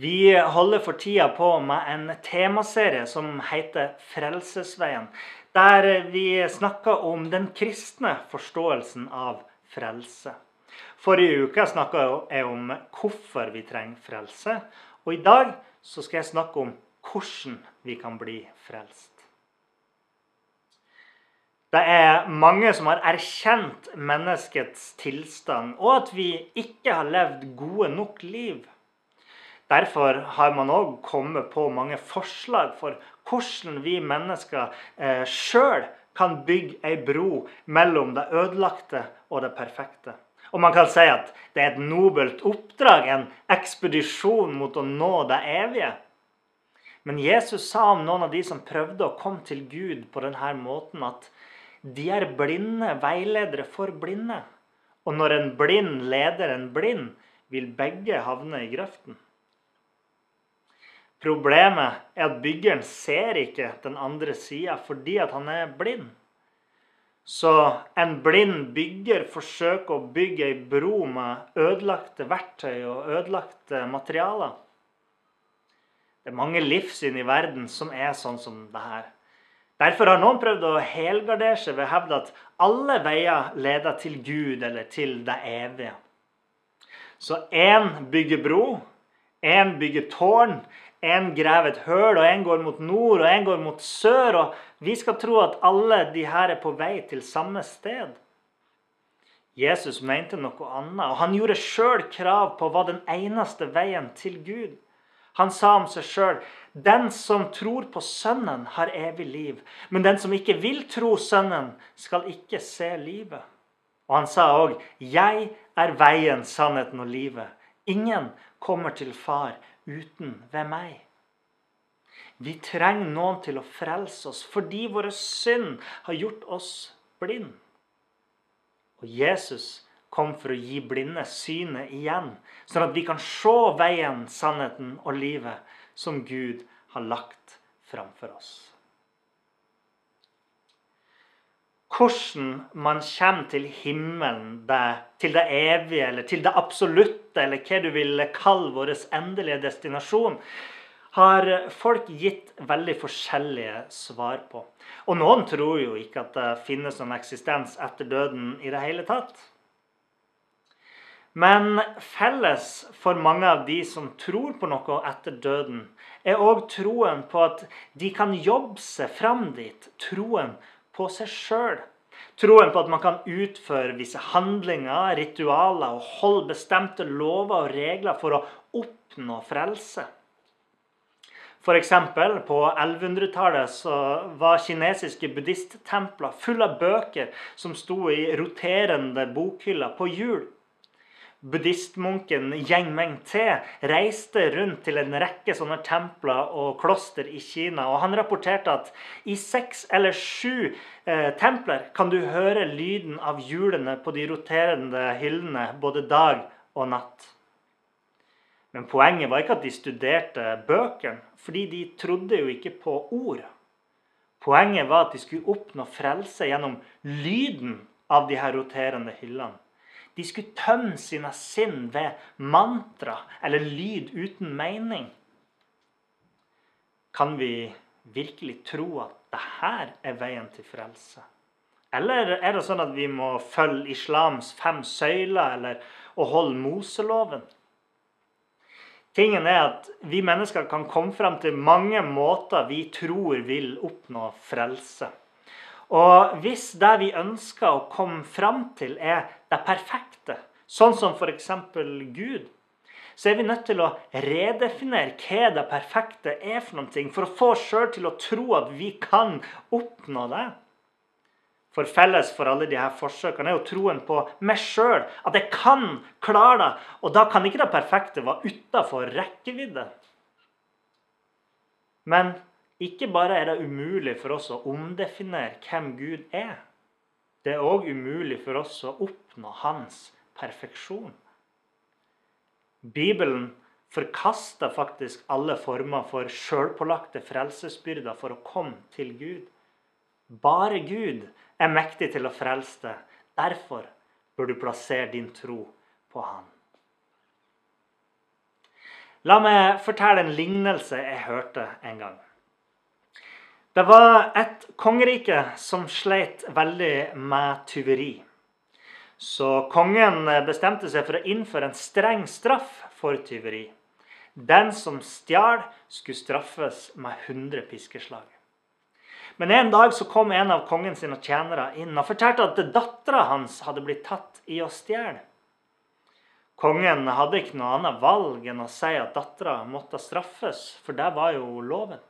Vi holder for tida på med en temaserie som heter Frelsesveien. Der vi snakker om den kristne forståelsen av frelse. Forrige uke snakka jeg om hvorfor vi trenger frelse. Og i dag så skal jeg snakke om hvordan vi kan bli frelst. Det er mange som har erkjent menneskets tilstand, og at vi ikke har levd gode nok liv. Derfor har man òg kommet på mange forslag for hvordan vi mennesker eh, sjøl kan bygge ei bro mellom det ødelagte og det perfekte. Og man kan si at det er et nobelt oppdrag, en ekspedisjon mot å nå det evige. Men Jesus sa om noen av de som prøvde å komme til Gud på denne måten, at de er blinde veiledere for blinde. Og når en blind leder en blind, vil begge havne i grøften. Problemet er at byggeren ser ikke den andre sida fordi at han er blind. Så en blind bygger forsøker å bygge ei bro med ødelagte verktøy og ødelagte materialer. Det er mange livssyn i verden som er sånn som det her. Derfor har noen prøvd å helgardere seg ved å hevde at alle veier leder til Gud eller til det evige. Så én bygger bro, én bygger tårn, en graver et høl, og en går mot nord, og en går mot sør. Og vi skal tro at alle de her er på vei til samme sted. Jesus mente noe annet, og han gjorde sjøl krav på hva den eneste veien til Gud. Han sa om seg sjøl den som tror på Sønnen, har evig liv. Men den som ikke vil tro Sønnen, skal ikke se livet. Og han sa òg, 'Jeg er veien, sannheten og livet'. Ingen kommer til Far uten ved meg. Vi trenger noen til å frelse oss fordi våre synd har gjort oss blind. Og Jesus kom for å gi blinde synet igjen, sånn at vi kan se veien, sannheten og livet som Gud har lagt framfor oss. Hvordan man kommer til himmelen, til det evige eller til det absolutte, eller hva du vil kalle vår endelige destinasjon, har folk gitt veldig forskjellige svar på. Og noen tror jo ikke at det finnes noen eksistens etter døden i det hele tatt. Men felles for mange av de som tror på noe etter døden, er òg troen på at de kan jobbe seg fram dit. Troen på seg sjøl. Troen på at man kan utføre visse handlinger, ritualer og holde bestemte lover og regler for å oppnå frelse. F.eks. på 1100-tallet var kinesiske buddhisttempler fulle av bøker som sto i roterende bokhyller på hjul. Buddhistmunken Yang Meng-te reiste rundt til en rekke sånne templer og kloster i Kina. og Han rapporterte at i seks eller sju eh, templer kan du høre lyden av hjulene på de roterende hyllene både dag og natt. Men poenget var ikke at de studerte bøkene, fordi de trodde jo ikke på ord. Poenget var at de skulle oppnå frelse gjennom lyden av de her roterende hyllene. De skulle tømme sine sinn ved mantra eller lyd uten mening. Kan vi virkelig tro at dette er veien til frelse? Eller er det sånn at vi må følge islams fem søyler eller å holde Moseloven? Tingen er at Vi mennesker kan komme fram til mange måter vi tror vil oppnå frelse. Og hvis det vi ønsker å komme fram til, er det perfekte, sånn som f.eks. Gud, så er vi nødt til å redefinere hva det perfekte er for noe, for å få oss sjøl til å tro at vi kan oppnå det. For felles for alle de her forsøkene er jo troen på meg sjøl. At jeg kan klare det. Og da kan ikke det perfekte være utafor rekkevidde. Men ikke bare er det umulig for oss å omdefinere hvem Gud er. Det er òg umulig for oss å oppnå hans perfeksjon. Bibelen forkaster faktisk alle former for sjølpålagte frelsesbyrder for å komme til Gud. Bare Gud er mektig til å frelse deg. Derfor bør du plassere din tro på Han. La meg fortelle en lignelse jeg hørte en gang. Det var et kongerike som sleit veldig med tyveri. Så kongen bestemte seg for å innføre en streng straff for tyveri. Den som stjal, skulle straffes med 100 piskeslag. Men en dag så kom en av kongen sine tjenere inn og fortalte at dattera hans hadde blitt tatt i å stjele. Kongen hadde ikke noe annet valg enn å si at dattera måtte straffes, for det var jo loven.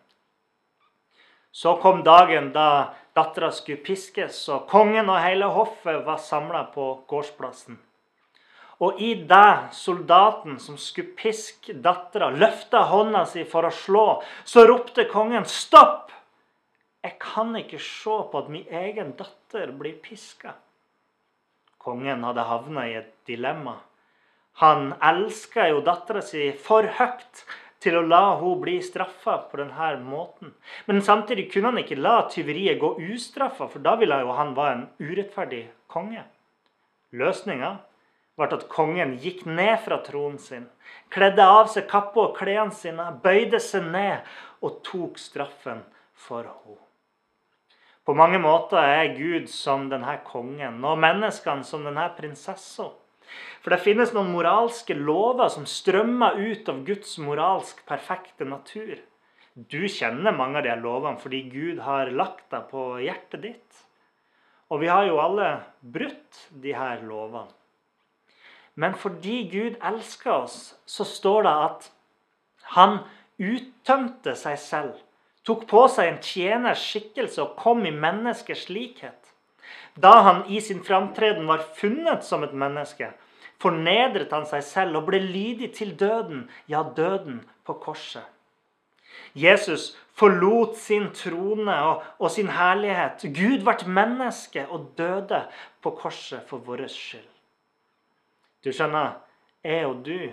Så kom dagen da dattera skulle piskes, og kongen og hele hoffet var samla på gårdsplassen. Og i det soldaten som skulle piske dattera, løfta hånda si for å slå, så ropte kongen 'stopp'! Jeg kan ikke se på at min egen datter blir piska. Kongen hadde havna i et dilemma. Han elska jo dattera si for høyt til å la hun bli straffa på denne måten. Men samtidig kunne han ikke la tyveriet gå ustraffa, for da ville jo han være en urettferdig konge. Løsninga ble at kongen gikk ned fra tronen sin, kledde av seg kappa og klærne sine, bøyde seg ned og tok straffen for henne. På mange måter er Gud som denne kongen, og menneskene som denne prinsessa. For det finnes noen moralske lover som strømmer ut av Guds moralsk perfekte natur. Du kjenner mange av de lovene fordi Gud har lagt deg på hjertet ditt. Og vi har jo alle brutt de her lovene. Men fordi Gud elsker oss, så står det at han uttømte seg selv. Tok på seg en tjeners skikkelse og kom i menneskers likhet. Da han i sin framtreden var funnet som et menneske, fornedret han seg selv og ble lydig til døden, ja, døden på korset. Jesus forlot sin trone og, og sin herlighet. Gud ble menneske og døde på korset for vår skyld. Du skjønner, jeg og du,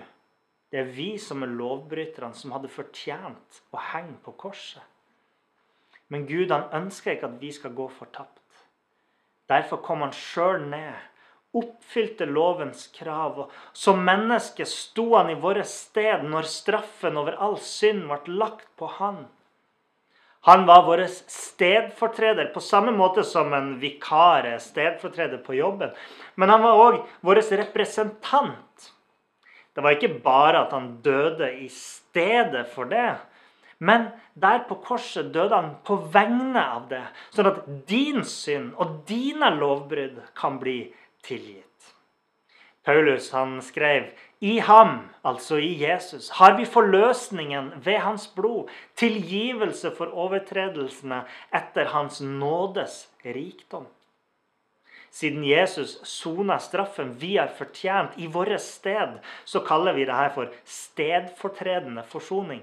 det er vi som er lovbryterne, som hadde fortjent å henge på korset. Men Gud han ønsker ikke at vi skal gå fortapt. Derfor kom han sjøl ned, oppfylte lovens krav. og Som menneske sto han i vårt sted når straffen over all synd ble lagt på han. Han var vår stedfortreder, på samme måte som en vikar er stedfortreder på jobben. Men han var òg vår representant. Det var ikke bare at han døde i stedet for det. Men der på korset døde han på vegne av det, sånn at din synd og dine lovbrudd kan bli tilgitt. Paulus han skrev i ham, altså i Jesus, har vi forløsningen ved hans blod, tilgivelse for overtredelsene etter hans nådes rikdom. Siden Jesus sona straffen vi har fortjent i vårt sted, så kaller vi det her for stedfortredende forsoning.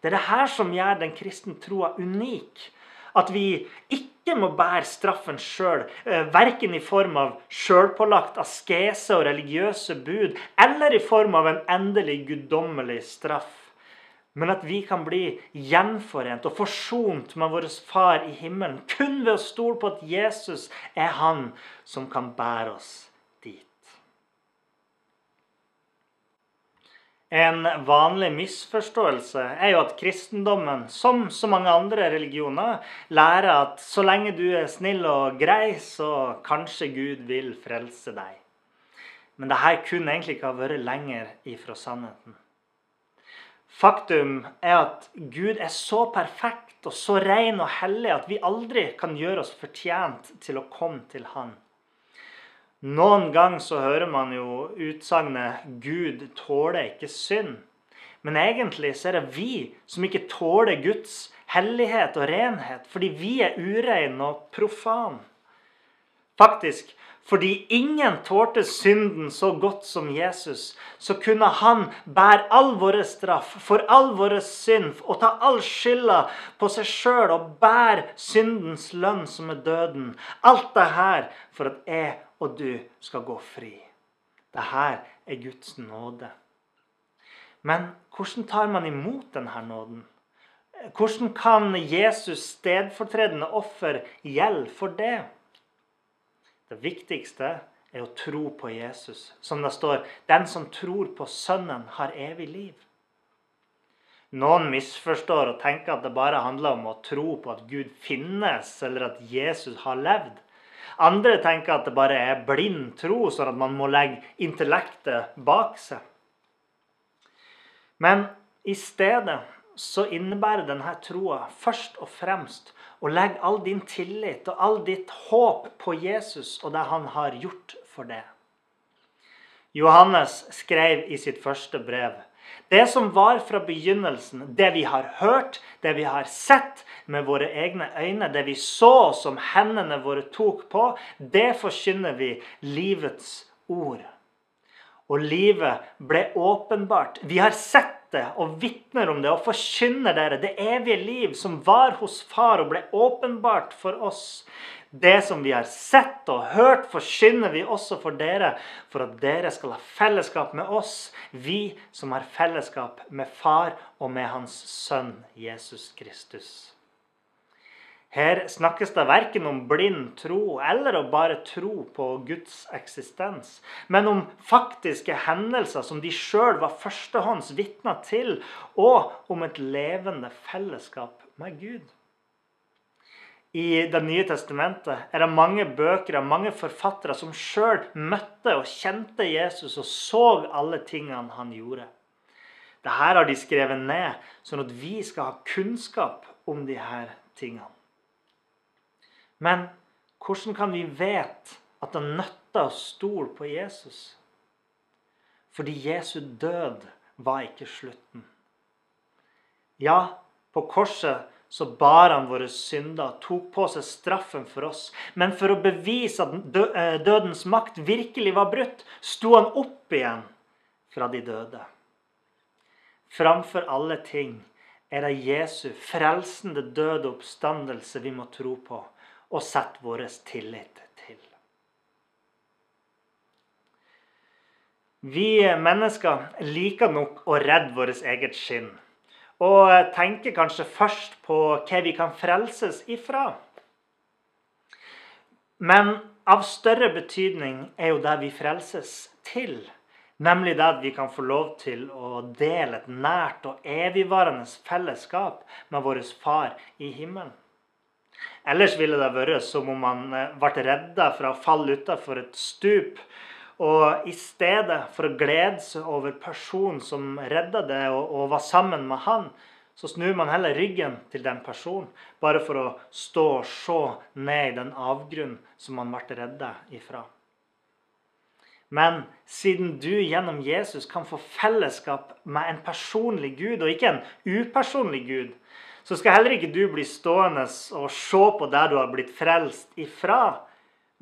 Det er det her som gjør den kristne troa unik. At vi ikke må bære straffen sjøl, eh, verken i form av sjølpålagt askese og religiøse bud, eller i form av en endelig guddommelig straff. Men at vi kan bli gjenforent og forsont med vår Far i himmelen kun ved å stole på at Jesus er Han som kan bære oss En vanlig misforståelse er jo at kristendommen, som så mange andre religioner, lærer at så lenge du er snill og grei, så kanskje Gud vil frelse deg. Men dette kunne egentlig ikke ha vært lenger ifra sannheten. Faktum er at Gud er så perfekt og så ren og hellig at vi aldri kan gjøre oss fortjent til å komme til Han. Noen ganger så hører man jo utsagnet 'Gud tåler ikke synd'. Men egentlig så er det vi som ikke tåler Guds hellighet og renhet, fordi vi er ureine og profane. Faktisk, fordi ingen tålte synden så godt som Jesus, så kunne han bære all vår straff for all vår synd og ta all skylda på seg sjøl og bære syndens lønn, som er døden. Alt det her for at jeg og du skal gå fri. Det her er Guds nåde. Men hvordan tar man imot denne nåden? Hvordan kan Jesus' stedfortredende offer gjelde for det? Det viktigste er å tro på Jesus. Som det står 'Den som tror på Sønnen, har evig liv'. Noen misforstår og tenker at det bare handler om å tro på at Gud finnes, eller at Jesus har levd. Andre tenker at det bare er blind tro, sånn at man må legge intellektet bak seg. Men i stedet så innebærer denne troa først og fremst å legge all din tillit og all ditt håp på Jesus og det han har gjort for det. Johannes skrev i sitt første brev det som var fra begynnelsen, det vi har hørt, det vi har sett med våre egne øyne, det vi så som hendene våre tok på, det forkynner vi livets ord. Og livet ble åpenbart. Vi har sett det og vitner om det og forkynner dere det evige liv som var hos Far og ble åpenbart for oss. Det som vi har sett og hørt, forkynner vi også for dere, for at dere skal ha fellesskap med oss, vi som har fellesskap med Far og med Hans Sønn Jesus Kristus. Her snakkes det verken om blind tro eller å bare tro på Guds eksistens, men om faktiske hendelser som de sjøl var førstehånds vitner til, og om et levende fellesskap med Gud. I Det nye testamentet er det mange bøker av mange forfattere som sjøl møtte og kjente Jesus og så alle tingene han gjorde. Dette har de skrevet ned, sånn at vi skal ha kunnskap om disse tingene. Men hvordan kan vi vite at det nytter å stole på Jesus? Fordi Jesu død var ikke slutten. Ja, på korset så bar han våre synder, tok på seg straffen for oss. Men for å bevise at eh, dødens makt virkelig var brutt, sto han opp igjen fra de døde. Framfor alle ting er det Jesu frelsende døde oppstandelse vi må tro på og sette vår tillit til. Vi mennesker liker nok å redde vårt eget skinn. Og tenker kanskje først på hva vi kan frelses ifra. Men av større betydning er jo det vi frelses til. Nemlig det at vi kan få lov til å dele et nært og evigvarende fellesskap med vår Far i himmelen. Ellers ville det vært som om eh, ble redda fra å falle utafor et stup. Og i stedet for å glede seg over personen som redda det, og, var sammen med han, så snur man heller ryggen til den personen, bare for å stå og se ned i den avgrunnen som man ble redda ifra. Men siden du gjennom Jesus kan få fellesskap med en personlig Gud, og ikke en upersonlig Gud, så skal heller ikke du bli stående og se på der du har blitt frelst ifra.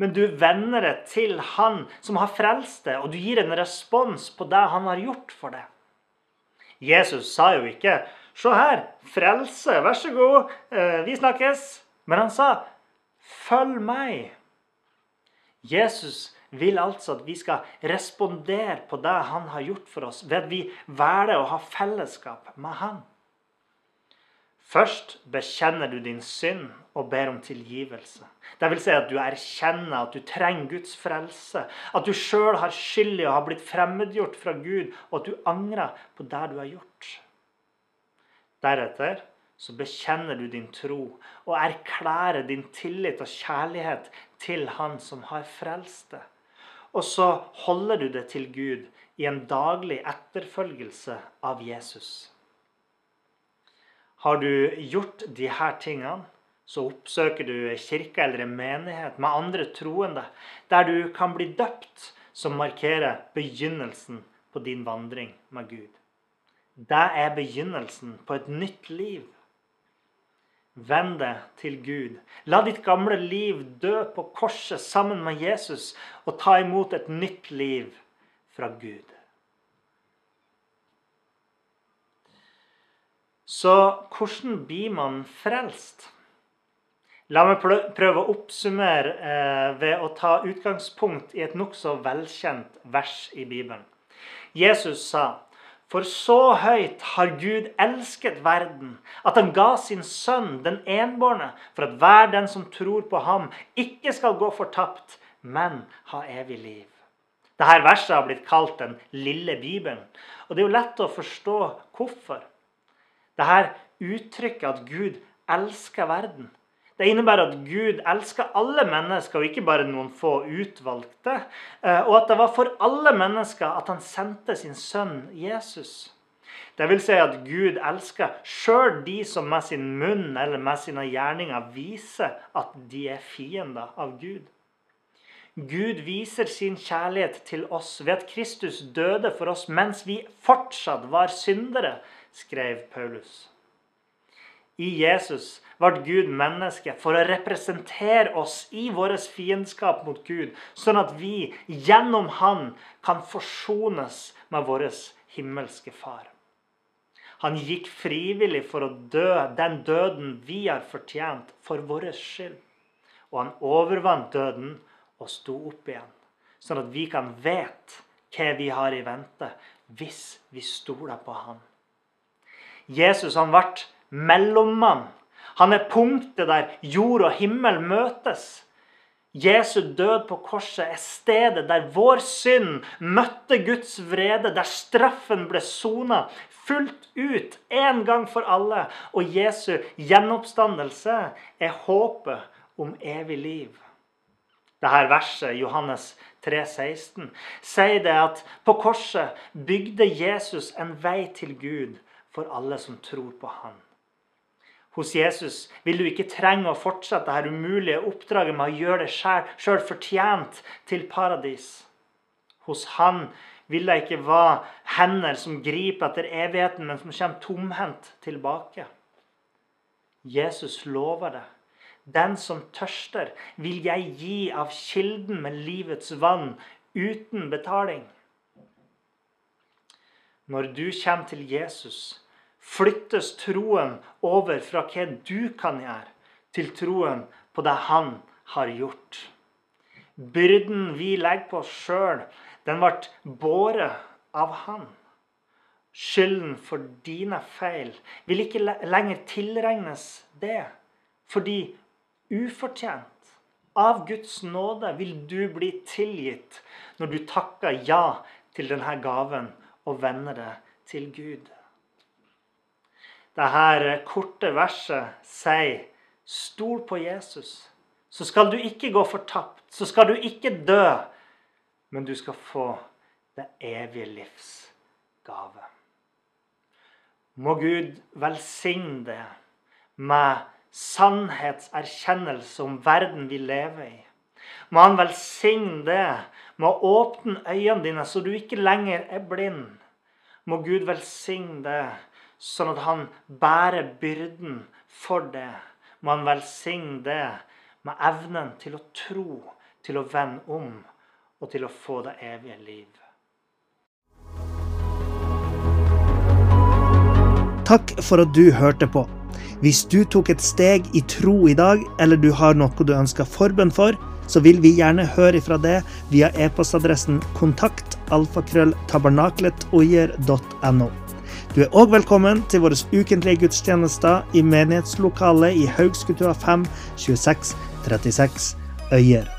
Men du vender deg til Han som har frelst deg, og du gir en respons på det Han har gjort for deg. Jesus sa jo ikke 'Se her, frelse, vær så god, eh, vi snakkes'. Men han sa 'Følg meg'. Jesus vil altså at vi skal respondere på det han har gjort for oss, ved at vi velger å ha fellesskap med han. Først bekjenner du din synd og ber om tilgivelse. Det vil si at du erkjenner at du trenger Guds frelse. At du sjøl har skyld i å ha blitt fremmedgjort fra Gud, og at du angrer på det du har gjort. Deretter så bekjenner du din tro og erklærer din tillit og kjærlighet til Han som har frelst deg. Og så holder du det til Gud i en daglig etterfølgelse av Jesus. Har du gjort de her tingene, så oppsøker du kirke eller en menighet med andre troende, der du kan bli døpt, som markerer begynnelsen på din vandring med Gud. Det er begynnelsen på et nytt liv. Vend deg til Gud. La ditt gamle liv dø på korset sammen med Jesus og ta imot et nytt liv fra Gud. Så hvordan blir man frelst? La meg prøve å oppsummere eh, ved å ta utgangspunkt i et nokså velkjent vers i Bibelen. Jesus sa for så høyt har Gud elsket verden, at han ga sin sønn, den enbårne, for at hver den som tror på ham, ikke skal gå fortapt, men ha evig liv. Dette verset har blitt kalt den lille Bibelen. Og det er jo lett å forstå hvorfor. Dette uttrykket at Gud elsker verden, det innebærer at Gud elsker alle mennesker, og ikke bare noen få utvalgte. Eh, og at det var for alle mennesker at han sendte sin sønn Jesus. Det vil si at Gud elsker sjøl de som med sin munn eller med sine gjerninger viser at de er fiender av Gud. Gud viser sin kjærlighet til oss ved at Kristus døde for oss mens vi fortsatt var syndere, skrev Paulus. I Jesus ble Gud menneske for å representere oss i vår fiendskap mot Gud, sånn at vi gjennom Han kan forsones med vår himmelske Far. Han gikk frivillig for å dø den døden vi har fortjent for vår skyld. Og han overvant døden og sto opp igjen, sånn at vi kan vite hva vi har i vente hvis vi stoler på han. Jesus han ble mellommann han er punktet der jord og himmel møtes. Jesu død på korset er stedet der vår synd møtte Guds vrede, der straffen ble sona fullt ut en gang for alle. Og Jesu gjenoppstandelse er håpet om evig liv. Dette verset, Johannes 3, 16, sier det at på korset bygde Jesus en vei til Gud for alle som tror på Han. Hos Jesus vil du ikke trenge å fortsette dette umulige oppdraget med å gjøre det sjøl fortjent til paradis. Hos Han vil det ikke være hender som griper etter evigheten, men som kommer tomhendt tilbake. Jesus lover det. Den som tørster, vil jeg gi av kilden med livets vann uten betaling. Når du kommer til Jesus, flyttes troen over fra hva du kan gjøre, til troen på det han har gjort. Byrden vi legger på oss sjøl, den ble båret av han. Skylden for dine feil vil ikke lenger tilregnes det, fordi ufortjent av Guds nåde vil du bli tilgitt når du takker ja til denne gaven og vende det til Gud dette korte verset sier Stol på Jesus. Så skal du ikke gå fortapt. Så skal du ikke dø. Men du skal få det evige livs gave. Må Gud velsigne det med sannhetserkjennelse om verden vi lever i. Må Han velsigne det med å åpne øynene dine, så du ikke lenger er blind. Må Gud velsigne det sånn at han bærer byrden for det. Må han velsigne det med evnen til å tro, til å vende om og til å få det evige liv. Takk for at du hørte på. Hvis du tok et steg i tro i dag, eller du har noe du ønsker forbønn for, så vil vi gjerne høre ifra det via e-postadressen kontaktalfakrølltabernakletoier.no. Du er òg velkommen til våre ukentlige gudstjenester i menighetslokalet i Haugskutua 5 26 36 Øyer.